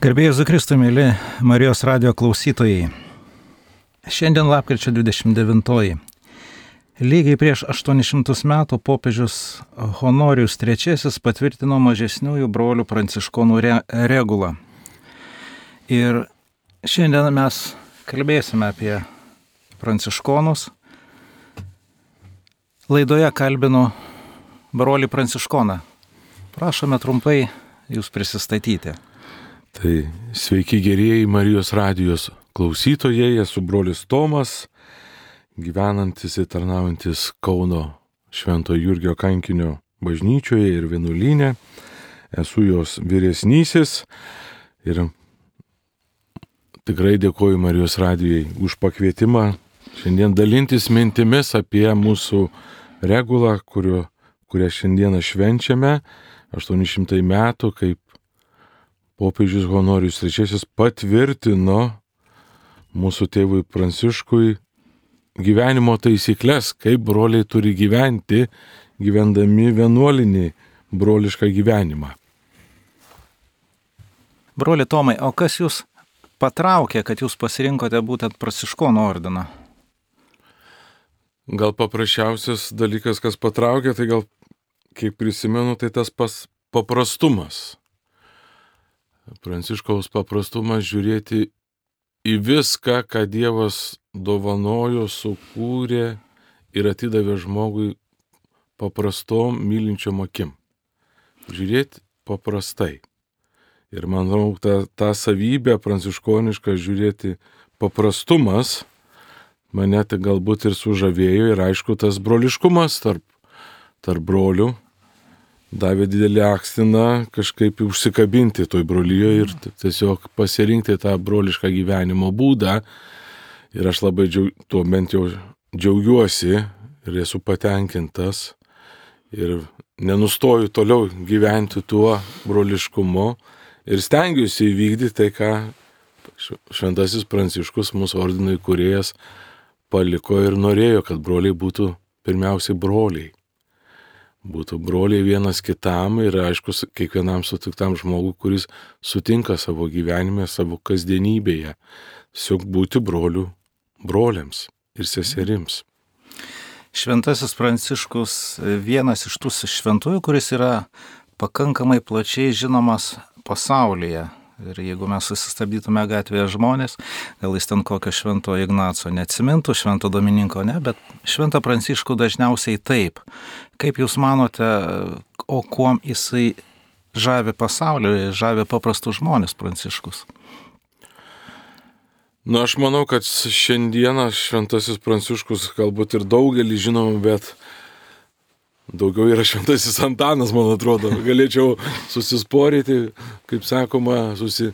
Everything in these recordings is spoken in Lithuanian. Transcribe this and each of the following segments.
Garbėjus Zukristų, mėly Marijos radio klausytojai. Šiandien lapkričio 29. Lygiai prieš 800 metų popiežius Honorijus III patvirtino mažesniųjų brolių pranciškonų re regulą. Ir šiandien mes kalbėsime apie pranciškonus. Laidoje kalbinu brolį pranciškoną. Prašome trumpai jūs prisistatyti. Tai sveiki gerieji Marijos radijos klausytojai, esu brolis Tomas, gyvenantis ir tarnaujantis Kauno Švento Jurgio kankinio bažnyčioje ir vienuolynė. Esu jos vyresnysis ir tikrai dėkoju Marijos radijai už pakvietimą šiandien dalintis mintimis apie mūsų regulą, kurio, kurią šiandieną švenčiame, 800 metų, kaip popiežius Honorijus III patvirtino mūsų tėvui Pranciškui gyvenimo taisyklės, kaip broliai turi gyventi, gyvendami vienuolinį brolišką gyvenimą. Broli Tomai, o kas jūs patraukė, kad jūs pasirinkote būtent Pranciškono ordiną? Gal paprasčiausias dalykas, kas patraukė, tai gal, kiek prisimenu, tai tas pas paprastumas. Pranciškaus paprastumas žiūrėti į viską, ką Dievas dovanojo, sukūrė ir atidavė žmogui paprastom mylinčiom akim. Žiūrėti paprastai. Ir manau, ta, ta savybė pranciškoniška žiūrėti paprastumas mane tai galbūt ir sužavėjo ir aišku tas broliškumas tarp, tarp brolių, davė didelį akstiną kažkaip užsikabinti toj brolyjoje ir tiesiog pasirinkti tą brolišką gyvenimo būdą. Ir aš labai džiaug, tuo bent jau džiaugiuosi ir esu patenkintas. Ir nenustoju toliau gyventi tuo broliškumu. Ir stengiuosi įvykdyti tai, ką Šventasis Pranciškus mūsų ordinui kuriejas paliko ir norėjo, kad broliai būtų pirmiausiai broliai būtų broliai vienas kitam ir aišku, kiekvienam sutiktam žmogui, kuris sutinka savo gyvenime, savo kasdienybėje. Tiesiog būti brolių broliams ir seserims. Šventasis Pranciškus vienas iš tų šventųjų, kuris yra pakankamai plačiai žinomas pasaulyje. Ir jeigu mes susistabdytume gatvėje žmonės, gal jis ten kokio švento Ignaco neatsimintų, švento Domininko ne, bet šventą Pranciškų dažniausiai taip. Kaip Jūs manote, o kuom jisai žavi pasaulį, žavi paprastus žmonės Pranciškus? Na, aš manau, kad šiandieną šventasis Pranciškus galbūt ir daugelį žinom, bet Daugiau yra šventasis Antanas, man atrodo. Galėčiau susisporyti, kaip sakoma, susi,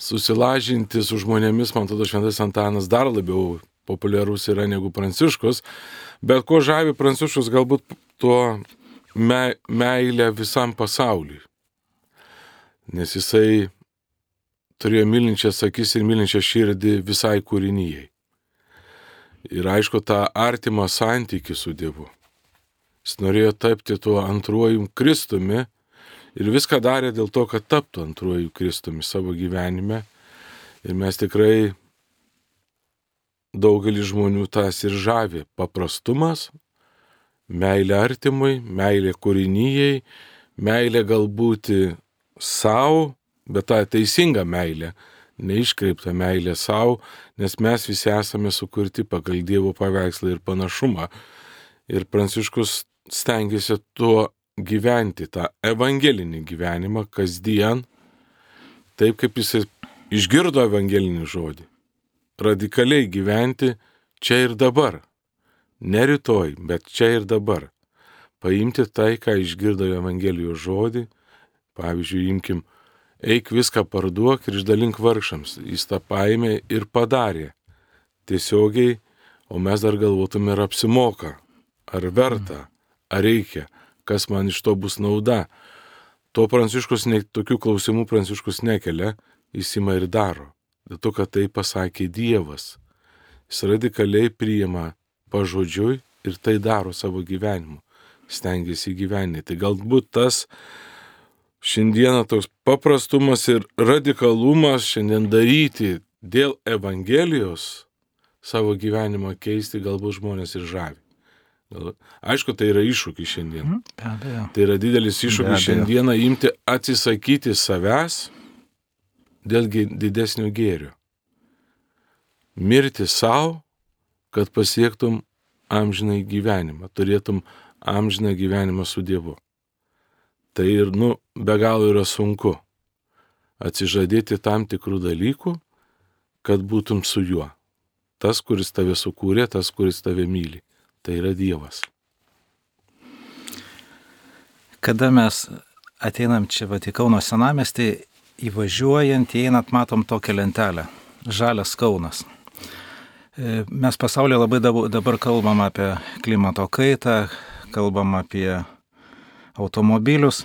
susilažinti su žmonėmis. Man atrodo, šventasis Antanas dar labiau populiarus yra negu Pranciškus. Bet ko žavi Pranciškus, galbūt tuo me, meilę visam pasauliui. Nes jisai turėjo mylinčias akis ir mylinčią širdį visai kūrinyjei. Ir aišku, tą artimą santykį su Dievu. Jis norėjo tapti tuo antruoju Kristumi ir viską darė dėl to, kad taptų antruoju Kristumi savo gyvenime. Ir mes tikrai daugelį žmonių tas ir žavi - paprastumas, meilė artimui, meilė kūrinyjei, meilė galbūt savo, bet ta teisinga meilė, neiškreipta meilė savo, nes mes visi esame sukurti pagal Dievo paveikslą ir panašumą. Ir Pranciškus stengiasi tuo gyventi, tą evangelinį gyvenimą kasdien, taip kaip jis išgirdo evangelinį žodį. Radikaliai gyventi čia ir dabar. Ne rytoj, bet čia ir dabar. Paimti tai, ką išgirdo Evangelijos žodį, pavyzdžiui, imkim, eik viską parduok ir išdalink vargšams. Jis tą paėmė ir padarė. Tiesiogiai, o mes dar galvotume, ar apsimoka, ar verta ar reikia, kas man iš to bus nauda. To pranciškus, ne, tokių klausimų pranciškus nekelia, jis ima ir daro. Dėl to, kad tai pasakė Dievas. Jis radikaliai priima pažodžiui ir tai daro savo gyvenimu. Stengiasi įgyveninti. Tai galbūt tas šiandieną toks paprastumas ir radikalumas šiandien daryti dėl Evangelijos savo gyvenimą keisti galbūt žmonės ir žavi. Aišku, tai yra iššūkis šiandien. Mhm, Be abejo. Tai yra didelis iššūkis šiandieną imti atsisakyti savęs dėl didesnio gėrio. Mirti savo, kad pasiektum amžinai gyvenimą, turėtum amžiną gyvenimą su Dievu. Tai ir, nu, be galo yra sunku atsižadėti tam tikrų dalykų, kad būtum su juo. Tas, kuris tave sukūrė, tas, kuris tave myli. Tai yra Dievas. Kada mes ateinam čia Vatikauno senamestį, įvažiuojant, įeinant, matom tokią lentelę. Žalias Kaunas. E, Mes pasaulyje labai dab- dabar kalbam apie klimato kaitą, kalbam apie automobilius.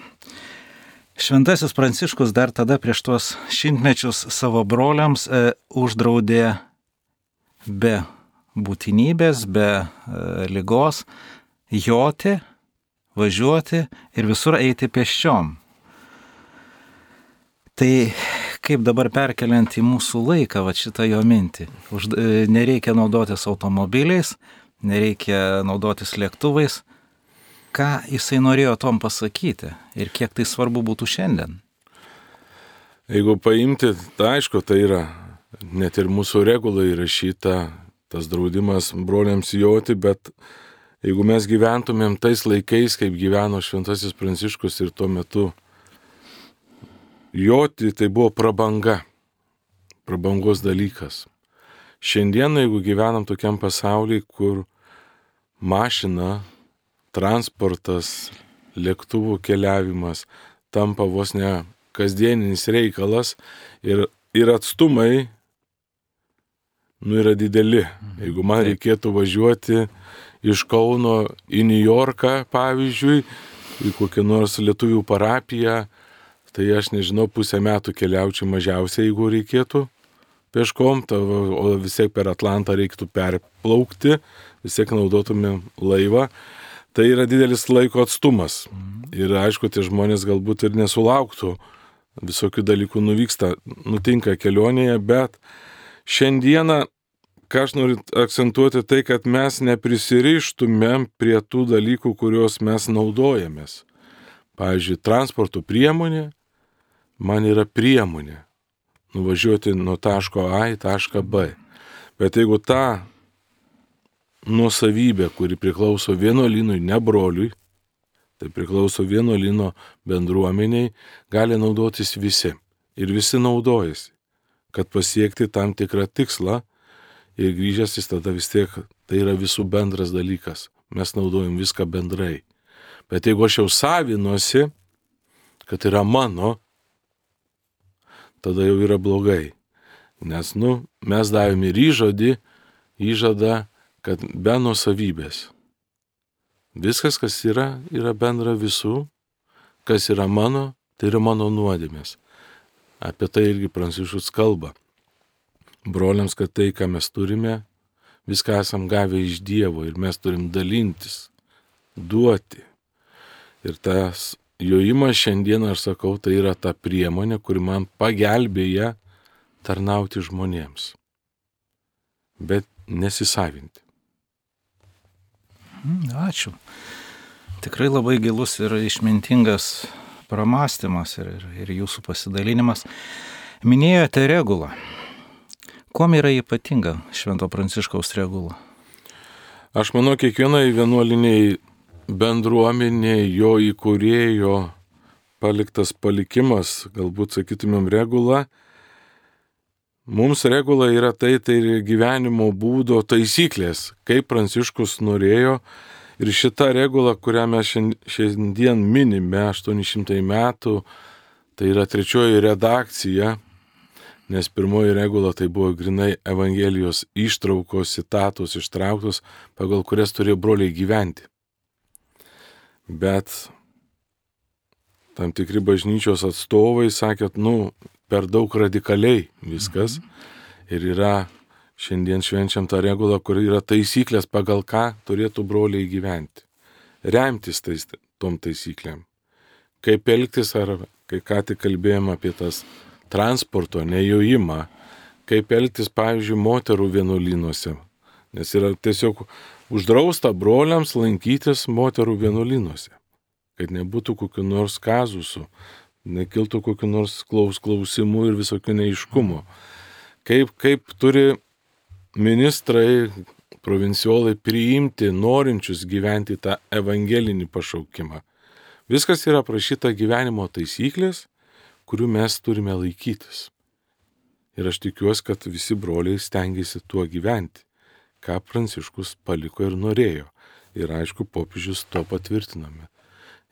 Šventasis Pranciškus dar tada prieš tuos šimtmečius savo broliams e, uždraudė be būtinybės, be e, lygos joti, važiuoti ir visur eiti pėsčiom. Tai kaip dabar perkeliant į mūsų laiką, va šitą jo mintį. Už, e, nereikia naudotis automobiliais, nereikia naudotis lėktuvais. Ką jisai norėjo tom pasakyti ir kiek tai svarbu būtų šiandien? Jeigu paimti, tai aišku, tai yra net ir mūsų regulai įrašyta tas draudimas broliams joti, bet jeigu mes gyventumėm tais laikais, kaip gyveno Šventasis Pranciškus ir tuo metu joti, tai buvo prabanga, prabangos dalykas. Šiandien, jeigu gyvenam tokiam pasauliui, kur mašina, transportas, lėktuvų keliavimas tampa vos ne kasdieninis reikalas ir, ir atstumai, nu, yra dideli. Jeigu man reikėtų važiuoti iš Kauno į New Yorką, pavyzdžiui, į kokią nors lietuvių parapiją, tai aš nežinau, pusę metų keliaučiau mažiausiai, jeigu reikėtų peškom, ta- o vis tiek per Atlantą reiktų perplaukti, vis tiek naudotumėm laivą. Tai yra didelis laiko atstumas. Ir aišku, tie žmonės galbūt ir nesulauktų, visokių dalykų nuvyksta, nutinka kelionėje, bet šiandieną, ką aš noriu akcentuoti, tai, kad mes neprisirištumėm prie tų dalykų, kuriuos mes naudojamės. Pavyzdžiui, transporto priemonė man yra priemonė nuvažiuoti nuo taško A į tašką B. Bet jeigu ta nuosavybė, kuri priklauso vienuolynui, ne broliui, tai priklauso vienuolino bendruomeniai, gali naudotis visi. Ir visi naudojasi, kad pasiekti tam tikrą tikslą ir grįžęs jis tada vis tiek tai yra visų bendras dalykas. Mes naudojam viską bendrai. Bet jeigu aš jau savinuosi, kad yra mano, tada jau yra blogai. Nes, nu, mes davėm ir įžodį, įžadą, kad be nusavybės. Viskas, kas yra, yra bendra visų, kas yra mano, tai yra mano nuodėmės. Apie tai irgi pranciškus kalba. Broliams, kad tai, ką mes turime, viską esam gavę iš Dievo ir mes turim dalintis, duoti. Ir tas jojimas šiandien, aš sakau, tai yra ta priemonė, kuri man pagelbėja tarnauti žmonėms. Bet nesisavinti. Mm, Ačiū. Tikrai labai gilus ir išmintingas pramastymas ir, ir, ir jūsų pasidalinimas. Minėjote regulą. Kuom yra ypatinga Švento Pranciškaus regula? Aš manau, kiekvienai vienuoliniai bendruomeniai jo įkūrėjo paliktas palikimas, galbūt sakytumėm regula. Mums regula yra tai, tai gyvenimo būdo taisyklės, kaip Pranciškus norėjo. Ir šita regula, kurią mes šiand- šiandien minime, 800 metų, tai yra trečioji redakcija, nes pirmoji regula tai buvo grinai Evangelijos ištraukos, citatos ištrauktos, pagal kurias turėjo broliai gyventi. Bet tam tikri bažnyčios atstovai sakė, nu, per daug radikaliai viskas. Ir yra šiandien švenčiam tą regulą, kur yra taisyklės, pagal ką turėtų broliai gyventi. Remtis tais, tom taisyklėm. Kaip elgtis ar kai ką tik kalbėjome apie tas transporto nejojimą, kaip elgtis, pavyzdžiui, moterų vienuolynuose. Nes yra tiesiog uždrausta broliams lankytis moterų vienuolynuose, kad nebūtų kokiu nors kazusų, nekiltų kokiu nors klaus klausimų ir visokių neiškumų. Kaip, kaip turi ministrai, provinciolai priimti norinčius gyventi tą evangelinį pašaukimą. Viskas yra prašyta gyvenimo taisyklės, kurių mes turime laikytis. Ir aš tikiuosi, kad visi broliai stengiasi tuo gyventi, ką Pranciškus paliko ir norėjo. Ir aišku, popiežius to patvirtiname.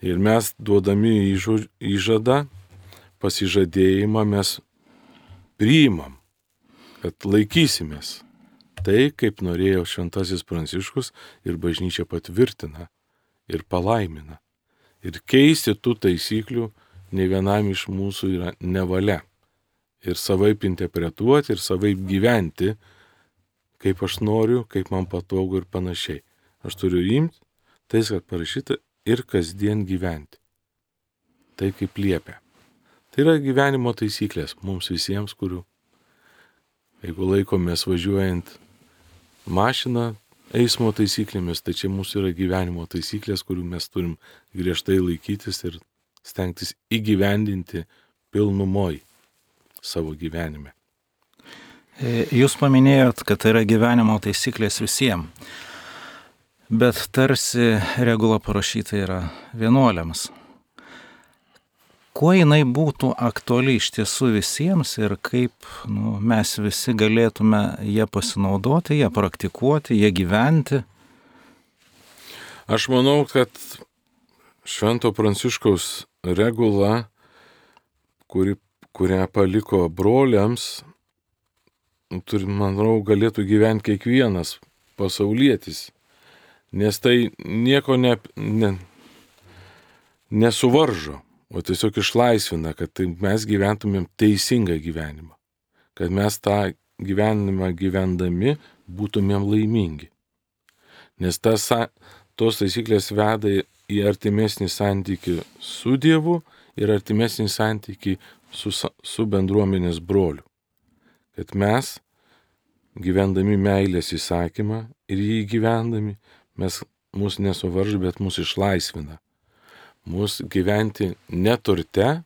Ir mes duodami įžadą, pasižadėjimą mes priimam, kad laikysimės tai, kaip norėjo šventasis Pranciškus ir bažnyčia patvirtina ir palaimina. Ir keisti tų taisyklių ne vienam iš mūsų yra nevalia. Ir savaip interpretuoti, ir savaip gyventi, kaip aš noriu, kaip man patogu ir panašiai. Aš turiu imti tais, kad parašyta ir kasdien gyventi. Tai kaip liepia. Tai yra gyvenimo taisyklės mums visiems, kurių, jeigu laikomės važiuojant mašiną eismo taisyklėmis, tai čia mūsų yra gyvenimo taisyklės, kurių mes turim griežtai laikytis ir stengtis įgyvendinti pilnumoj savo gyvenime. E, jūs paminėjot, kad tai yra gyvenimo taisyklės visiems, bet tarsi regula parašyta yra vienuoliams kuo jinai būtų aktuali iš tiesų visiems ir kaip nu, mes visi galėtume ją pasinaudoti, ją praktikuoti, ją gyventi. Aš manau, kad Švento Pranciškaus regula, kuri, kurią paliko broliams, turi, manau, galėtų gyventi kiekvienas pasaulietis, nes tai nieko ne, ne, nesuvaržo o tiesiog išlaisvina, kad tai mes gyventumėm teisingą gyvenimą, kad mes tą gyvenimą gyvendami būtumėm laimingi. Nes tas, tos taisyklės veda į artimesnį santykių su Dievu ir artimesnį santykių su, su bendruomenės broliu. Kad mes, gyvendami meilės įsakymą ir jį gyvendami, mes mus nesuvaržo, bet mus išlaisvina mūsų gyventi neturte,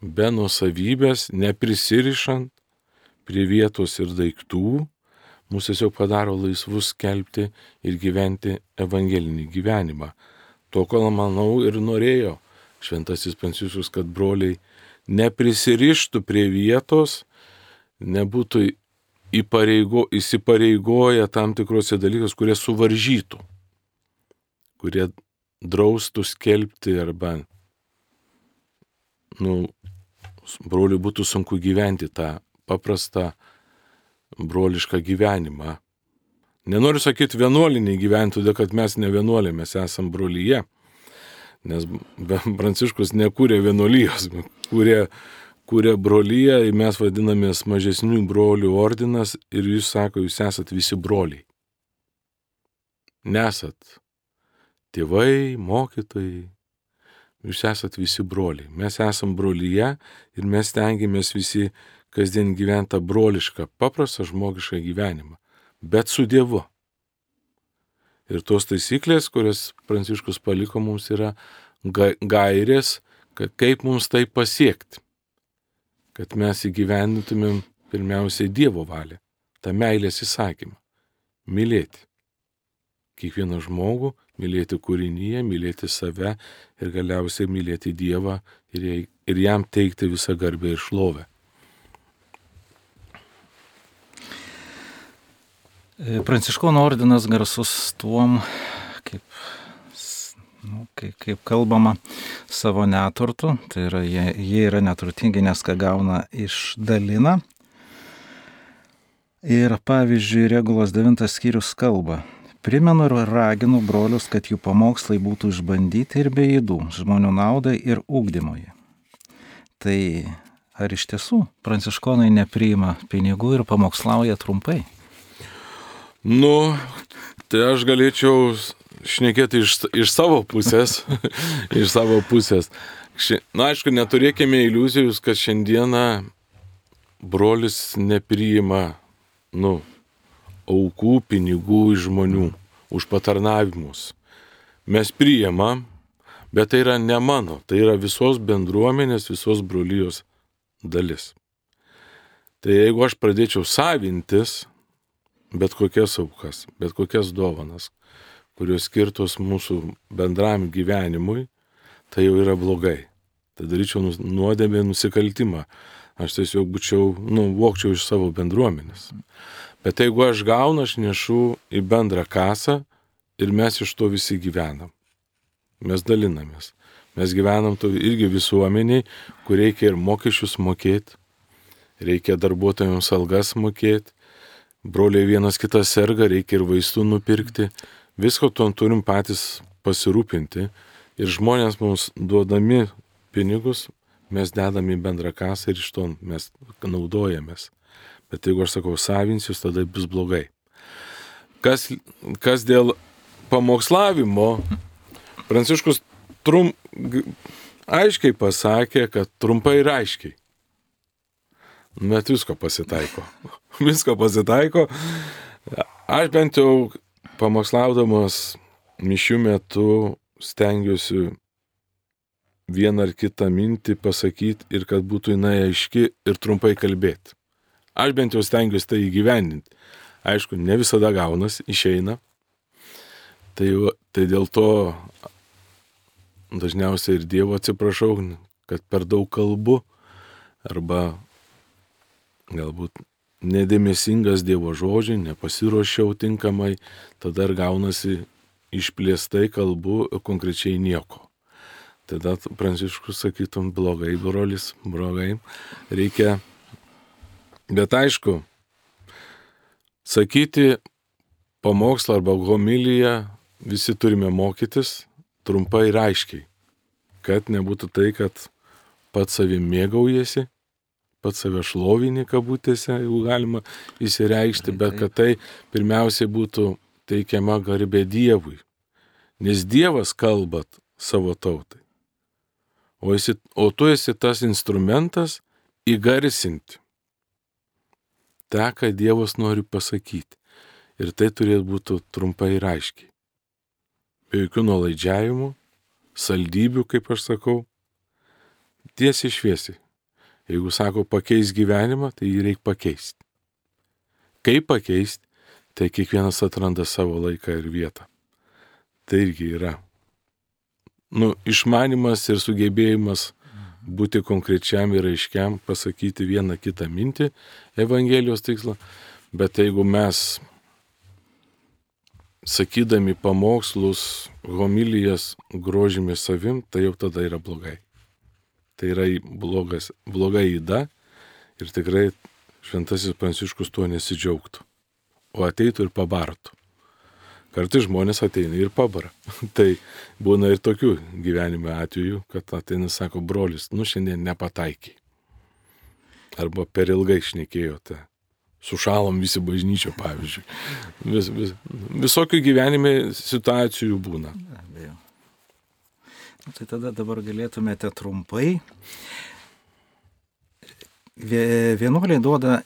be nusavybės, neprisirišant prie vietos ir daiktų, mūsų tiesiog padaro laisvus skelbti ir gyventi evangelinį gyvenimą. To, ko manau ir norėjo šventasis Pranciškus, kad broliai neprisirištų prie vietos, nebūtų įpareigo, įsipareigoję tam tikrose dalykus, kurie suvaržytų, kurie draustų skelbti arba, nu, broliui būtų sunku gyventi tą paprastą brolišką gyvenimą. Nenoriu sakyti vienuolinį gyventi, todėl kad mes ne vienuoliai, mes esame brolyje. Nes Pranciškus nekūrė vienuolijos, kūrė, kūrė brolyje, mes vadinamės mažesnių brolių ordinas ir jūs sako, jūs esat visi broliai. Nesat tėvai, mokytojai, jūs esat visi broliai. Mes esam brolyje ir mes tengiamės visi kasdien gyventą brolišką, paprastą žmogišką gyvenimą, bet su Dievu. Ir tos taisyklės, kurias Pranciškus paliko mums, yra gairės, kaip mums tai pasiekti. Kad mes įgyvendintumėm pirmiausiai Dievo valią, tą meilės įsakymą - mylėti kiekvieną žmogų, mylėti kūrinyje, mylėti save ir galiausiai mylėti Dievą ir, ir jam teikti visą garbę ir šlovę. E, Pranciškono ordinas garsus tuom, kaip, nu, kaip, kaip kalbama, savo neturtų, tai yra jie, jie yra neturtingi, nes ką gauna iš dalina. Ir pavyzdžiui, regulos devintas skyrius kalba, Primenu ir raginu brolius, kad jų pamokslai būtų išbandyti ir be įdų, žmonių naudai ir ūkdymui. Tai ar iš tiesų pranciškonai nepriima pinigų ir pamokslauja trumpai? Nu, tai aš galėčiau šnekėti iš, iš savo pusės, iš savo pusės, Ši, na, aišku, neturėkime iliuzijos, kad šiandieną brolis nepriima, nu, aukų, pinigų iš žmonių už patarnavimus. Mes priimam, bet tai yra ne mano, tai yra visos bendruomenės, visos brolyjos dalis. Tai jeigu aš pradėčiau savintis bet kokias aukas, bet kokias dovanas, kurios skirtos mūsų bendram gyvenimui, tai jau yra blogai. Tai daryčiau nuodėmę nusikaltimą. Aš tiesiog būčiau, nu, vokčiau iš savo bendruomenės. Bet jeigu aš gaunu, aš nešu į bendrą kasą ir mes iš to visi gyvenam. Mes dalinamės. Mes gyvenam to irgi visuomeniai, kur reikia ir mokesčius mokėti, reikia darbuotojams algas mokėti, broliai vienas kitas serga, reikia ir vaistų nupirkti. Visko to turim patys pasirūpinti ir žmonės mums duodami pinigus, mes dedame į bendrą kasą ir iš to mes naudojamės. Bet jeigu aš sakau savinsius, tada bus blogai. Kas, kas dėl pamokslavimo, Pranciškus trum, aiškiai pasakė, kad trumpai ir aiškiai. Bet visko pasitaiko. Visko pasitaiko. Aš bent jau pamokslaudamas mišių metu stengiuosi vieną ar kitą mintį pasakyti ir kad būtų jinai aiški ir trumpai kalbėti. Aš bent jau stengiuosi tai įgyvendinti. Aišku, ne visada gaunas, išeina. Tai, tai dėl to dažniausiai ir Dievo atsiprašau, kad per daug kalbu arba galbūt nedėmesingas Dievo žodžiai, nepasiruošiau tinkamai, tada ir gaunasi išplėstai kalbu konkrečiai nieko. Tada pranciškus sakytum blogai, brolis, blogai. Reikia Bet aišku, sakyti pamokslą arba homiliją visi turime mokytis trumpai ir aiškiai, kad nebūtų tai, kad pats savim mėgaujasi, pats save šlovinį kabutėse, jeigu galima įsireikšti, bet kad tai pirmiausiai būtų teikiama garbė Dievui. Nes Dievas kalbat savo tautai. O, esi, o tu esi tas instrumentas įgarsinti tą, ką Dievas nori pasakyti. Ir tai turėtų būti trumpai ir aiškiai. Be jokių nuolaidžiavimų, saldybių, kaip aš sakau, tiesiai šviesiai. Jeigu sako pakeis gyvenimą, tai jį reikia pakeisti. Kaip pakeisti, tai kiekvienas atranda savo laiką ir vietą. Tai irgi yra. Nu, išmanimas ir sugebėjimas būti konkrečiam ir aiškiam, pasakyti vieną kitą mintį Evangelijos tikslą, bet jeigu mes sakydami pamokslus, homilijas grožimės savim, tai jau tada yra blogai. Tai yra blogas, bloga įda ir tikrai šventasis pranciškus tuo nesidžiaugtų, o ateitų ir pabartų. Kartais žmonės ateina ir pabara. tai būna ir tokių gyvenime atvejų, kad ateina, sako, brolis, nu šiandien nepataikiai. Arba per ilgai šnekėjote. Sušalom visi bažnyčio, pavyzdžiui. Vis, vis, visokių gyvenime situacijų būna. Abejo. Nu, tai tada dabar galėtumėte trumpai. Vienuoliai duoda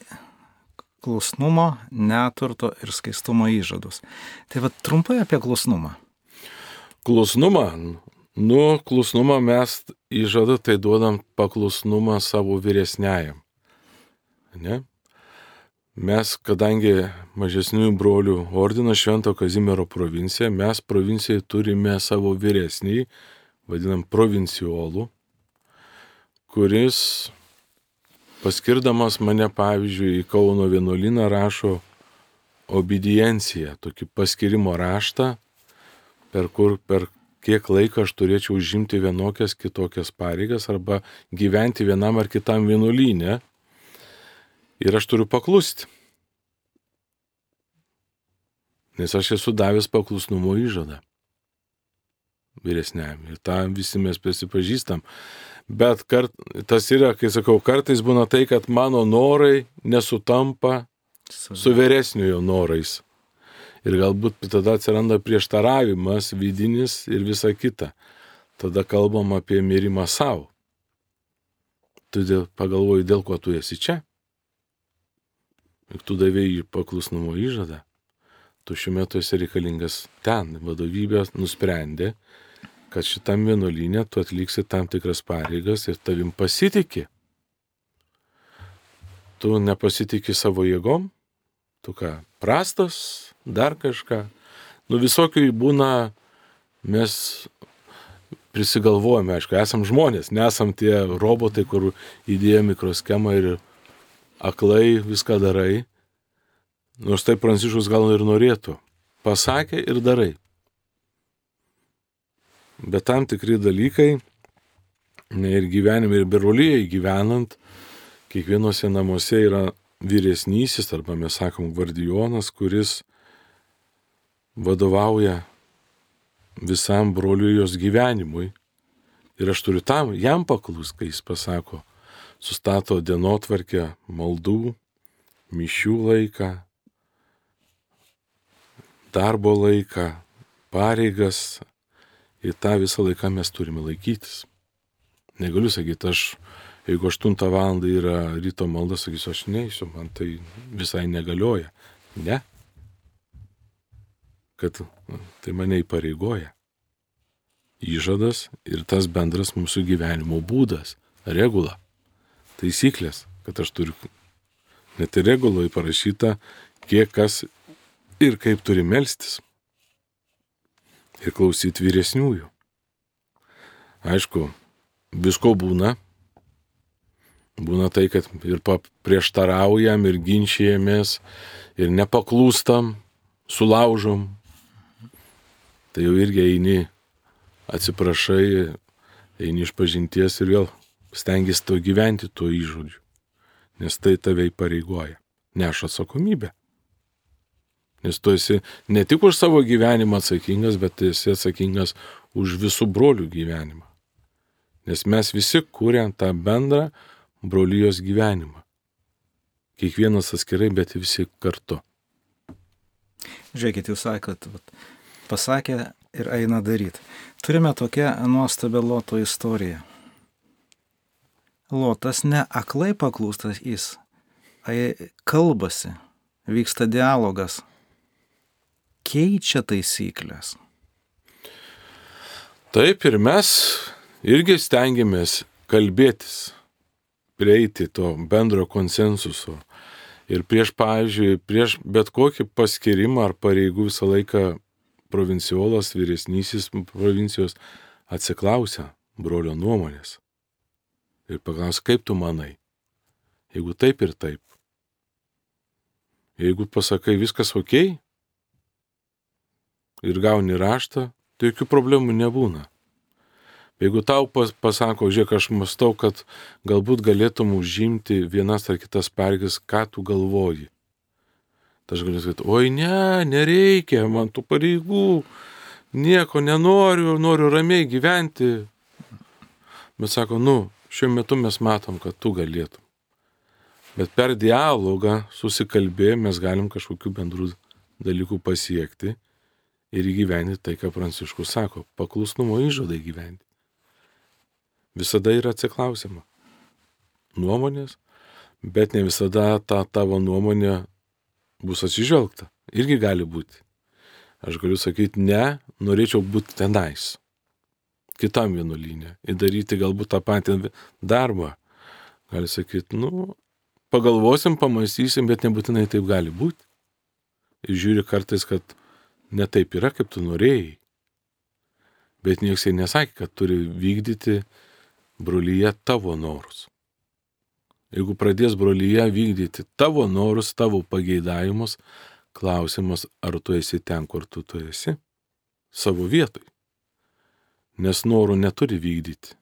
klusnumo, neturto ir skaistumo įžadus. Tai vad trumpai apie klusnumą. Klusnumą, nu, klusnumą mes įžadą tai duodam paklusnumą savo vyresniajam. Ne? Mes, kadangi mažesniųjų brolių ordino Švento Kazimiero provincija, mes provincijai turime savo vyresnį, vadinam provinciolų, kuris paskirdamas mane, pavyzdžiui, į Kauno vienuolyną rašo obedienciją, tokį paskirimo raštą, per kur per kiek laiko aš turėčiau užimti vienokias kitokias pareigas arba gyventi vienam ar kitam vienuolynė ir aš turiu paklusti. Nes aš esu davęs paklusnumo įžadą vyresniam. Ir tą visi mes prisipažįstam. Bet kart, tas yra, kai sakau, kartais būna tai, kad mano norai nesutampa su vyresniojo norais. Ir galbūt tada atsiranda prieštaravimas vidinis ir visa kita. tada kalbam apie mirimą savo. Tu dėl, pagalvoji, dėl ko tu esi čia. Ir tu davėjai paklusnumo įžadą. Tu šiuo metu esi reikalingas ten. Vadovybė nusprendė, kad šitam vienuolynė tu atliksi tam tikras pareigas ir tavim pasitikė. Tu nepasitikė savo jėgom, tu ką, prastas, dar kažką. Nu visokių būna, mes prisigalvojame, aišku, esam žmonės, nesam tie robotai, kur įdėjo mikroskemą ir aklai viską darai. Nors tai Pranciškus gal ir norėtų. Pasakė ir darai. Bet tam tikri dalykai, ir gyvenime, ir berolyje gyvenant, kiekvienose namuose yra vyresnysis, arba mes sakom gvardijonas, kuris vadovauja visam brolijos gyvenimui. Ir aš turiu tam, jam paklus, kai jis pasako, sustato dienotvarkę maldų, mišių laiką, darbo laiką, pareigas, Ir tą visą laiką mes turime laikytis. Negaliu sakyti, aš, jeigu 8 val. yra ryto malda, sakysiu, aš neįsiu, man tai visai negalioja. Ne. Kad tai mane įpareigoja. Įžadas ir tas bendras mūsų gyvenimo būdas, regula, taisyklės, kad aš turiu, net ir reguloje parašyta, kiek kas ir kaip turi melstis ir klausyti vyresniųjų. Aišku, visko būna. Būna tai, kad ir prieštaraujam, ir ginčijamės, ir nepaklūstam, sulaužom. Tai jau irgi eini, atsiprašai, eini iš pažinties ir vėl stengiasi to gyventi tuo įžodžiu. Nes tai tave įpareigoja. Neša atsakomybę. Nes tu esi ne tik už savo gyvenimą atsakingas, bet esi atsakingas už visų brolių gyvenimą. Nes mes visi kūrėm tą bendrą brolijos gyvenimą. Kiekvienas atskirai, bet visi kartu. Žiūrėkit, jūs sakot, pasakė ir eina daryti. Turime tokią nuostabią Loto istoriją. Lotas ne aklai paklūstas jis, kalbasi, vyksta dialogas keičia taisyklės. Taip ir mes irgi stengiamės kalbėtis, prieiti to bendro konsensuso. Ir prieš, pavyzdžiui, prieš bet kokį paskirimą ar pareigų visą laiką provinciolas, vyresnysis provincijos atsiklausia brolio nuomonės. Ir paklaus, kaip tu manai? Jeigu taip ir taip. Jeigu pasakai viskas ok, ir gauni raštą, tai jokių problemų nebūna. Jeigu tau pas, pasako, žiūrėk, aš mastau, kad galbūt galėtum užimti vienas ar kitas pareigas, ką tu galvoji. Tai aš galiu sakyti, oi ne, nereikia man tų pareigų, nieko nenoriu, noriu ramiai gyventi. Bet sako, nu, šiuo metu mes matom, kad tu galėtum. Bet per dialogą susikalbėję mes galim kažkokių bendrų dalykų pasiekti ir įgyventi tai, ką Pranciškus sako - paklusnumo įžadai gyventi. Visada yra atsiklausima. Nuomonės, bet ne visada ta tavo nuomonė bus atsižvelgta. Irgi gali būti. Aš galiu sakyti, ne, norėčiau būti tenais, kitam vienuolynė, ir daryti galbūt tą patį darbą. Gali sakyti, nu, pagalvosim, pamastysim, bet nebūtinai taip gali būti. Ir žiūri kartais, kad ne taip yra, kaip tu norėjai. Bet niekas ir nesakė, kad turi vykdyti brolyje tavo norus. Jeigu pradės brolyje vykdyti tavo norus, tavo pageidavimus, klausimas, ar tu esi ten, kur tu tu esi, savo vietoj. Nes norų neturi vykdyti.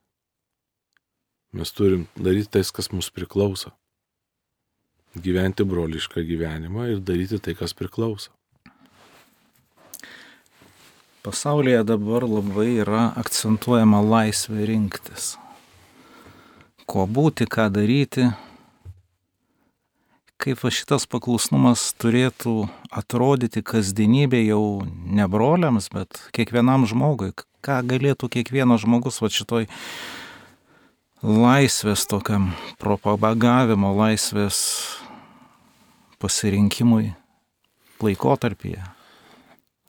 Mes turim daryti tai, kas mums priklauso. Gyventi brolišką gyvenimą ir daryti tai, kas priklauso. Pasaulyje dabar labai yra akcentuojama laisvė rinktis. Ko būti, ką daryti, kaip šitas paklusnumas turėtų atrodyti kasdienybė jau ne broliams, bet kiekvienam žmogui. Ką galėtų kiekvienas žmogus va šitoj laisvės tokiam propagavimo, laisvės pasirinkimui laikotarpyje.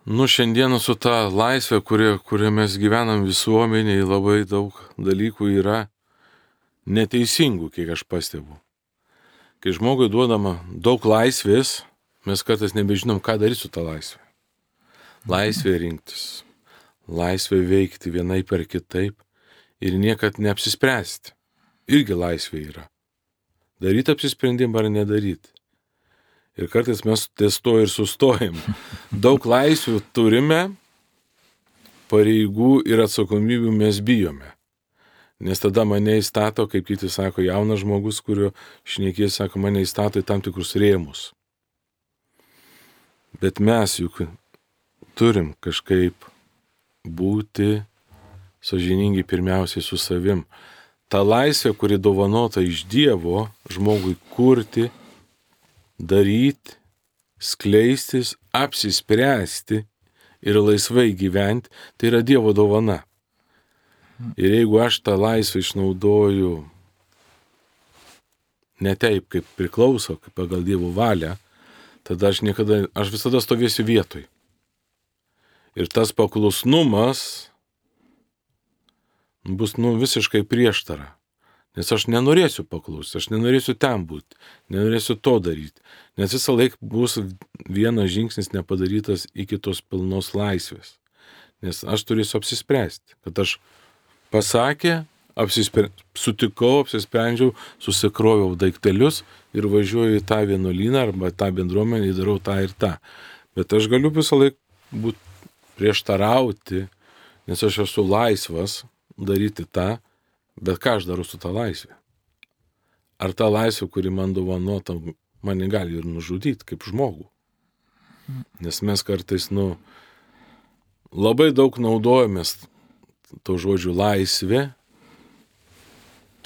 Nu, šiandieną su ta laisvė, kurie, kurie mes gyvenam visuomeniai, labai daug dalykų yra neteisingų, kiek aš pastebu. Kai žmogui duodama daug laisvės, mes kartais nebežinom, ką daryti su tą laisvę. Laisvė rinktis, laisvė veikti vienai per kitaip ir niekad neapsispręsti. Irgi laisvė yra. Daryti apsisprendimą ar nedaryti. Ir kartais mes ties to ir sustojam. Daug laisvių turime, pareigų ir atsakomybių mes bijome. Nes tada mane įstato, kaip kiti sako, jaunas žmogus, kurio šnekės, sako, mane įstato į tam tikrus rėmus. Bet mes juk turim kažkaip būti sažiningi pirmiausiai su savim. Ta laisvė, kuri dovanota iš Dievo, žmogui kurti, daryti, skleistis, apsispręsti ir laisvai gyventi, tai yra Dievo dovana. Ir jeigu aš tą laisvę išnaudoju ne taip, kaip priklauso, kaip pagal Dievo valią, tada aš niekada, aš visada stovėsiu vietoj. Ir tas paklusnumas bus, nu, visiškai prieštara. Nes aš nenorėsiu paklausti, aš nenorėsiu ten būti, nenorėsiu to daryti. Nes visą laiką bus vienas žingsnis nepadarytas iki tos pilnos laisvės. Nes aš turėsiu apsispręsti, kad aš pasakė, apsispre... sutikau, apsisprendžiau, susikroviau daiktelius ir važiuoju į tą vienuolyną arba tą bendruomenę, darau tą ir tą. Bet aš galiu visą laiką būti prieštarauti, nes aš esu laisvas daryti tą, Bet ką aš darau su tą laisvę? Ar ta laisvė, kuri man dovanota, mane gali ir nužudyti kaip žmogų? Nes mes kartais, nu, labai daug naudojamės to žodžiu laisvė,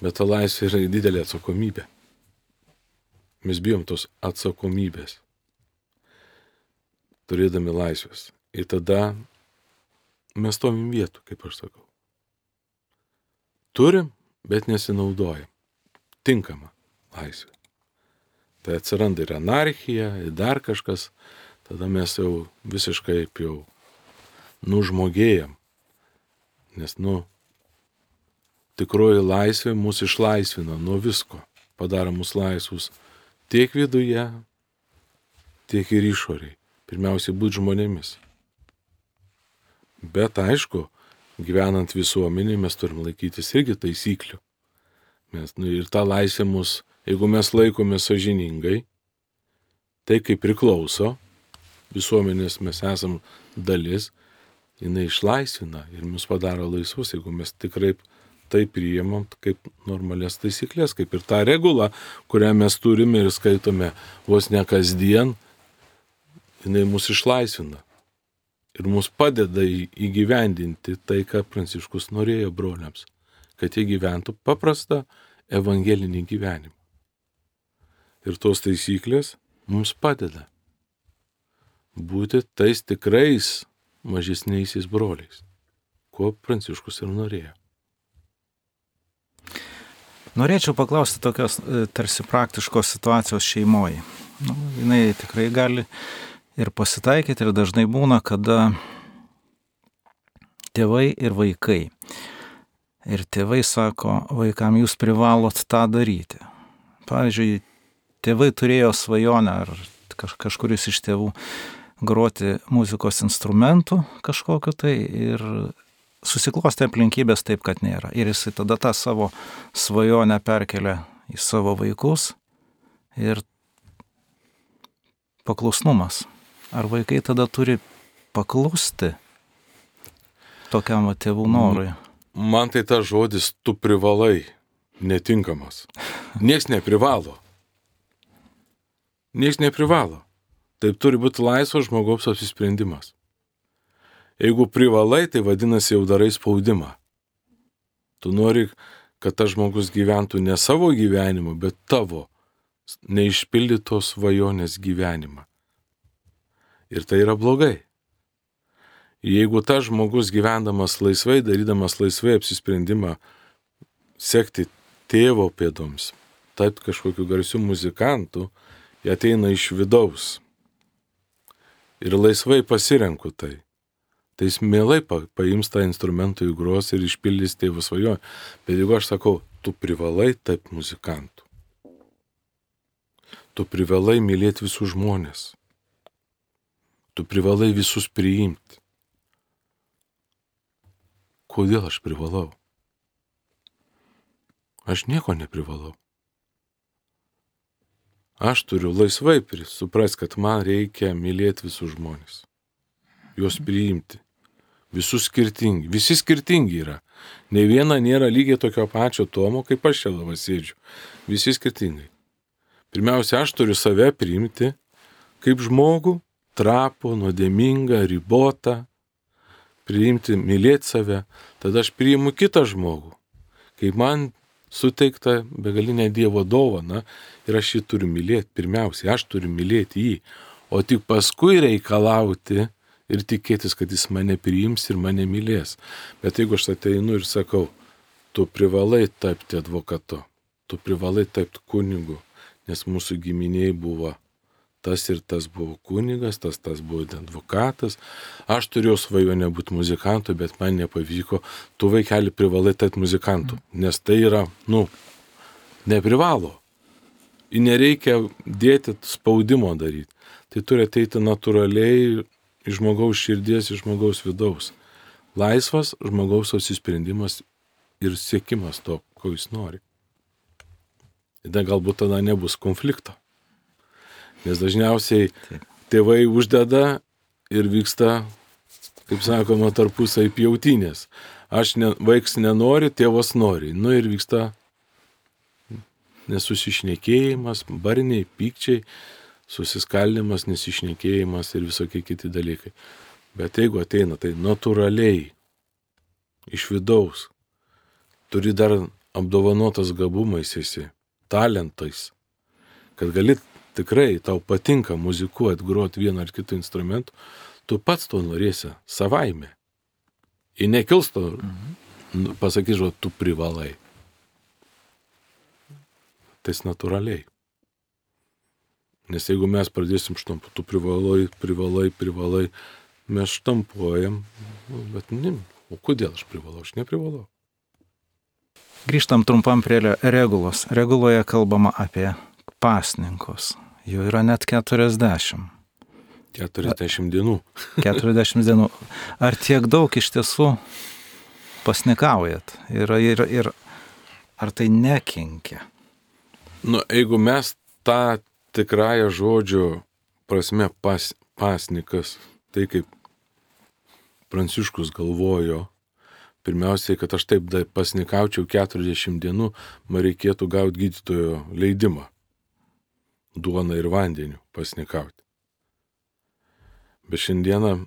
bet ta laisvė yra didelė atsakomybė. Mes bijom tos atsakomybės, turėdami laisvės. Ir tada mes stovim vietų, kaip aš sakau. Turim, bet nesinaudojam. Tinkama laisvė. Tai atsiranda ir anarchija, ir dar kažkas, tada mes jau visiškai jau nužmogėjam. Nes, nu, tikroji laisvė mus išlaisvina nuo visko, padaro mus laisvus tiek viduje, tiek ir išoriai. Pirmiausiai būti žmonėmis. Bet aišku, gyvenant visuomenį mes turim laikytis irgi taisyklių. Mes, nu, ir ta laisvė mus, jeigu mes laikome sažiningai, tai kaip priklauso, visuomenės mes esam dalis, jinai išlaisvina ir mus padaro laisvus, jeigu mes tikrai tai priimam kaip normalias taisyklės, kaip ir tą regulą, kurią mes turime ir skaitome vos ne kasdien, jinai mus išlaisvina ir mus padeda įgyvendinti tai, ką Pranciškus norėjo broliams, kad jie gyventų paprastą evangelinį gyvenimą. Ir tos taisyklės mums padeda būti tais tikrais mažesniaisiais broliais, ko Pranciškus ir norėjo. Norėčiau paklausti tokios e, tarsi praktiškos situacijos šeimoje. Nu, jinai tikrai gali ir pasitaikyti ir dažnai būna, kada tėvai ir vaikai. Ir tėvai sako, vaikam jūs privalot tą daryti. Pavyzdžiui, tėvai turėjo svajonę ar kažkuris iš tėvų groti muzikos instrumentų kažkokiu tai ir susiklosti aplinkybės taip, kad nėra. Ir jisai tada tą savo svajonę perkelia į savo vaikus ir paklusnumas Ar vaikai tada turi paklusti tokiam tėvų norui? Man tai tas žodis tu privalai netinkamas. Niekas neprivalo. Niekas neprivalo. Taip turi būti laisvas žmogaus apsisprendimas. Jeigu privalai, tai vadinasi jau darai spaudimą. Tu nori, kad tas žmogus gyventų ne savo gyvenimu, bet tavo neišpildytos svajonės gyvenimą. Ir tai yra blogai. Jeigu tas žmogus gyvendamas laisvai, darydamas laisvai apsisprendimą sekti tėvo pėdoms, tapti kažkokiu garsiu muzikantu, jie ateina iš vidaus. Ir laisvai pasirenku tai. Tai jis mielai pa, paims tą instrumentą į gros ir išpildys tėvų svajonę. Bet jeigu aš sakau, tu privalai tapti muzikantu. Tu privalai mylėti visus žmonės. Tu privalai visus priimti. Kodėl aš privalau? Aš nieko neprivalau. Aš turiu laisvai suprasti, kad man reikia mylėti visus žmonės. Juos priimti. Visus skirtingi. Visi skirtingi yra. Ne viena nėra lygiai tokio pačio Tomo, kaip aš čia labai sėdžiu. Visi skirtingai. Pirmiausia, aš turiu save priimti kaip žmogų, trapų, nuodėmingą, ribotą, priimti, mylėti save. Tada aš priimu kitą žmogų. Kaip man suteikta begalinė Dievo dovana ir aš jį turiu mylėti. Pirmiausia, aš turiu mylėti jį, o tik paskui reikalauti ir tikėtis, kad jis mane priims ir mane mylės. Bet jeigu aš ateinu ir sakau, tu privalai tapti advokatu, tu privalai tapti kunigu, nes mūsų giminiai buvo tas ir tas buvo kunigas, tas tas buvo advokatas. Aš turėjau svajonę būti muzikantu, bet man nepavyko. Tu vaikeli privalai tapti muzikantu, nes tai yra, nu, neprivalo. Ir nereikia dėti spaudimo daryti. Tai turi ateiti natūraliai iš žmogaus širdies, iš žmogaus vidaus. Laisvas žmogaus apsisprendimas ir siekimas to, ko jis nori. Ir galbūt tada nebus konflikto. Nes dažniausiai tėvai uždeda ir vyksta, kaip sakoma, tarpusai pjautinės. Aš ne, vaiks nenori, tėvas nori. Nu ir vyksta nesusišnekėjimas, barniai, pykčiai, susiskaldimas, nesišnekėjimas ir visokie kiti dalykai. Bet jeigu ateina, tai natūraliai, iš vidaus, turi dar apdovanotas gabumais esi, talentais, kad gali tikrai tau patinka muzikuoti, groti vienu ar kitu instrumentu, tu pats to norėsi savaime. Ir nekils to, mhm. pasakys, žodžiu, tu privalai. Tai natūraliai. Nes jeigu mes pradėsim štampu, tu privalai, privalai, privalai, mes štampuojam, nu, bet ne, o kodėl aš privalau, aš neprivalau. Grįžtam trumpam prie regulos. Reguloje kalbama apie pasninkus. Jų yra net 40. 40 dienų. 40 dienų. Ar tiek daug iš tiesų pasnikaujat? Ir, ir, ir ar tai nekenkia? Nu, jeigu mes tą tikrąją žodžio prasme pas, pasnikas, tai kaip Pranciškus galvojo, pirmiausiai, kad aš taip pasnikaučiau 40 dienų, man reikėtų gauti gydytojo leidimą duona ir vandeniu pasnikauti. Bet šiandieną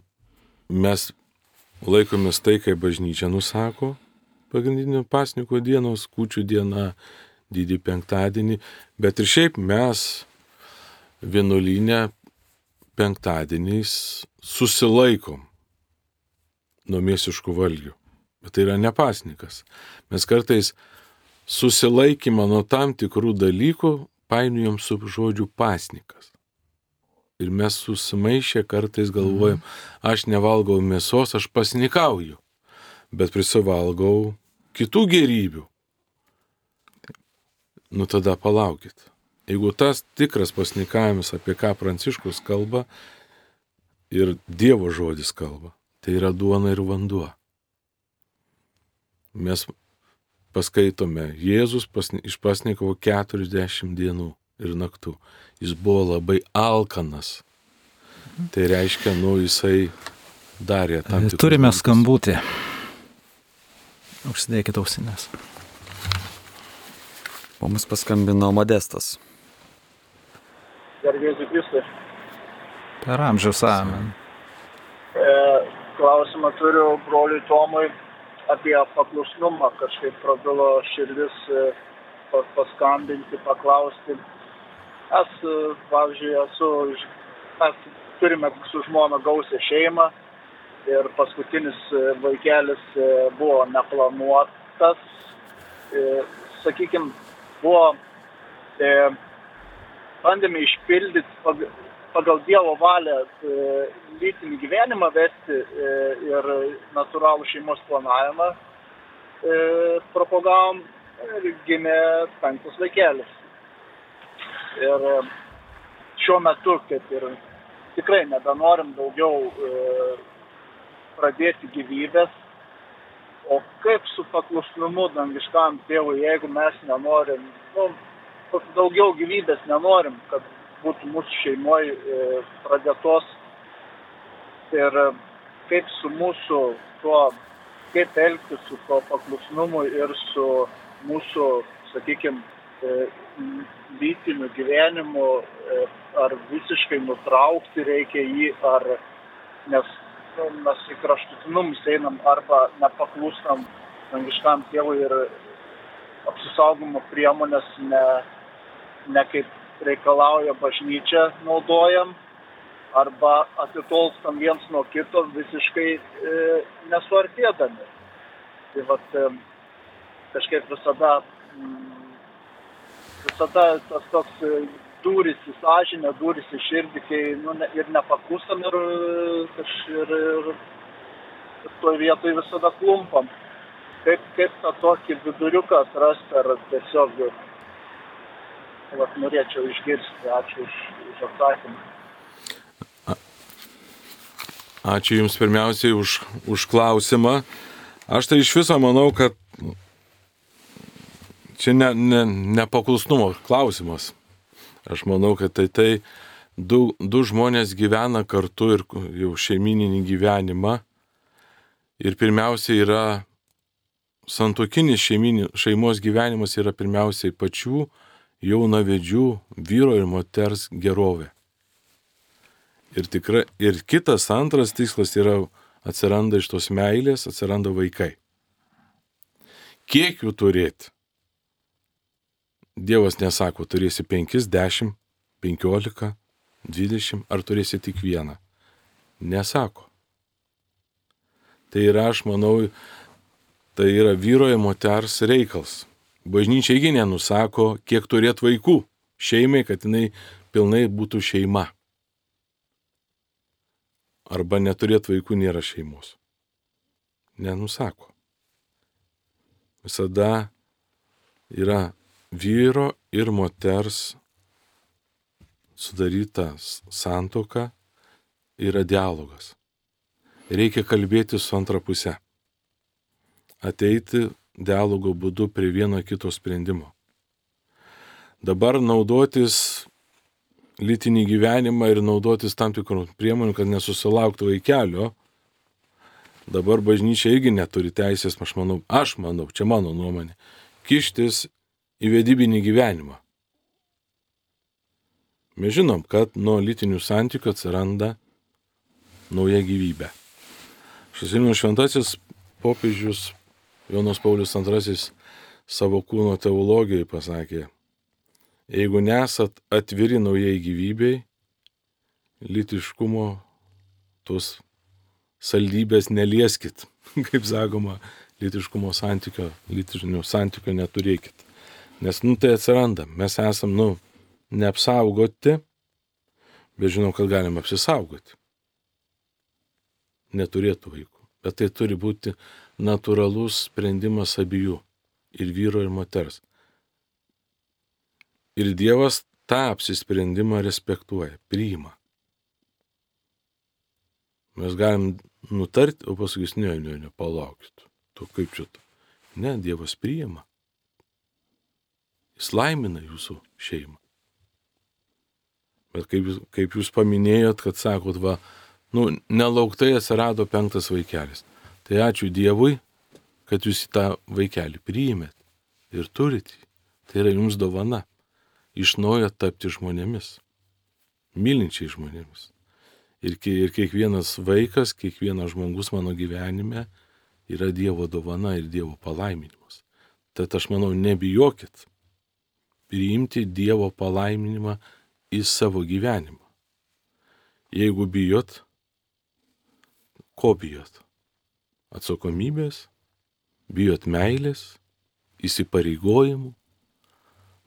mes laikomės tai, kaip bažnyčia nusako, pagrindinio pasniko dienos, kučių diena, didį penktadienį, bet ir šiaip mes vienuolinę penktadieniais susilaikom nuo mėsiškų valgių. Bet tai yra ne pasnikas. Mes kartais susilaikymą nuo tam tikrų dalykų painiojam su žodžiu pasnikas. Ir mes susimaišę kartais galvojam, aš nevalgau mėsos, aš pasnikauju, bet prisivalgau kitų gerybių. Nu tada palaukit. Jeigu tas tikras pasnikavimas, apie ką Pranciškus kalba ir Dievo žodis kalba, tai yra duona ir vanduo. Mes paskaitome, Jėzus pasni, išpasnikavo 40 dienų ir naktų. Jis buvo labai alkanas. Tai reiškia, nu, jisai darė tam tikrą. Turime dalykus. skambutį. Užsidėkite ausinės. Mums paskambino Modestas. Garbėsiu Kristui. Per amžius amen. E, klausimą turiu broliui Tomui apie paklusnumą kažkaip prabilo širdis e, paskambinti, paklausti. Aš, pavyzdžiui, esu, mes turime su žmona gausią šeimą ir paskutinis vaikelis buvo neplanuotas. Sakykime, buvo, bandėme išpildyti pagal Dievo valią lytinį gyvenimą vesti ir natūralų šeimos planavimą propagavom ir gimė penktas vaikelis. Ir šiuo metu, kaip ir tikrai nebenorim daugiau e, pradėti gyvybės, o kaip su paklusnumu dangiškam tėvui, jeigu mes nenorim, nu, daugiau gyvybės nenorim, kad būtų mūsų šeimoje e, pradėtos. Ir kaip su mūsų tuo, kaip elgtis su tuo paklusnumu ir su mūsų, sakykime, lytiniu gyvenimu, e, ar visiškai nutraukti reikia jį, ar nes nu, mes į kraštutinumus einam arba nepaklūstam dangiškam tėvui ir apsisaugomo priemonės ne, ne kaip reikalauja bažnyčia naudojam, arba atitolstam viens nuo kito visiškai e, nesuartėdami. Tai vat, e, kažkaip visada, mm, visada tas toks e, duris į sąžinę, duris į širdį, kai nu, ne, ir nepaklustam ir, ir, ir, ir toje vietoje visada klumpam. Kaip, kaip tą tokį viduriuką atrasti ar tiesiog, vat, norėčiau išgirsti, ačiū už, už atsakymą. Ačiū Jums pirmiausiai už, už klausimą. Aš tai iš viso manau, kad čia ne, ne, nepaklusnumo klausimas. Aš manau, kad tai tai du, du žmonės gyvena kartu ir jau šeimininį gyvenimą. Ir pirmiausia yra santokinis šeimos gyvenimas yra pirmiausiai pačių jaunavedžių vyro ir moters gerovė. Ir, tikra, ir kitas antras tikslas yra atsiranda iš tos meilės, atsiranda vaikai. Kiek jų turėti? Dievas nesako, turėsi 5, 10, 15, 20 ar turėsi tik vieną. Nesako. Tai yra, aš manau, tai yra vyro ir moters reikals. Bažnyčia irgi nenusako, kiek turėt vaikų šeimai, kad jinai pilnai būtų šeima. Arba neturėt vaikų nėra šeimos. Nenusako. Visada yra vyro ir moters sudaryta santoka yra dialogas. Reikia kalbėti su antra pusė. Ateiti dialogo būdu prie vieno kito sprendimo. Dabar naudotis lytinį gyvenimą ir naudotis tam tikrų priemonių, kad nesusilauktų vaikelio, dabar bažnyčia irgi neturi teisės, aš manau, aš manau, čia mano nuomonė, kištis į vedybinį gyvenimą. Mes žinom, kad nuo lytinių santykių atsiranda nauja gyvybė. Šasimino šventasis popiežius Jonas Paulius II savo kūno teologijai pasakė, jeigu nesat atviri naujai gyvybei, lytiškumo tos saldybės nelieskit, kaip sakoma, lytiškumo santykio, lytinių santykio neturėkit. Nes, nu, tai atsiranda. Mes esam, nu, neapsaugoti, bet žinom, kad galim apsisaugoti. Neturėtų vaikų. Bet tai turi būti natūralus sprendimas abiejų. Ir vyro, ir moters. Ir Dievas tą apsisprendimą respektuoja, priima. Mes galim nutarti, o paskui, ne, ne, ne, palaukit. Tu kaip čia? Ne, Dievas priima. Jis laimina jūsų šeimą. Bet kaip, kaip jūs paminėjot, kad sakot, va, nu, nelauktai atsirado penktas vaikelis. Tai ačiū Dievui, kad jūs tą vaikelį priimėt ir turit. Tai yra jums dovana. Iš naujo tapti žmonėmis. Mylinčiai žmonėmis. Ir, ir kiekvienas vaikas, kiekvienas žmogus mano gyvenime yra Dievo dovana ir Dievo palaiminimas. Tad aš manau, nebijokit priimti Dievo palaiminimą į savo gyvenimą. Jeigu bijot, ko bijot? Atsakomybės, bijot meilės, įsipareigojimų,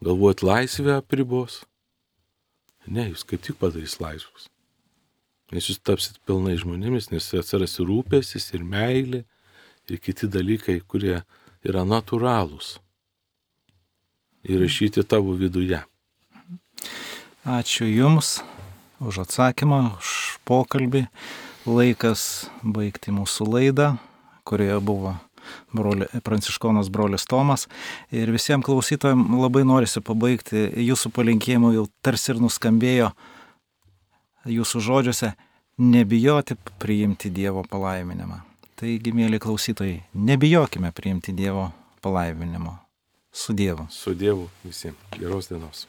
galvojat laisvę apribos. Ne, jūs kaip tik padarys laisvus. Nes jūs tapsit pilnai žmonėmis, nes atsiras ir rūpėsis, ir meilė, ir kiti dalykai, kurie yra natūralūs. Įrašyti tavo viduje. Ačiū Jums už atsakymą, už pokalbį. Laikas baigti mūsų laidą, kurioje buvo broli, pranciškonas brolis Tomas. Ir visiems klausytojams labai norisi pabaigti jūsų palinkėjimų, jau tarsi ir nuskambėjo jūsų žodžiuose, nebijoti priimti Dievo palaiminimą. Taigi, mėly klausytojai, nebijokime priimti Dievo palaiminimo. Su Dievu. Su Dievu visiems. Geros dienos.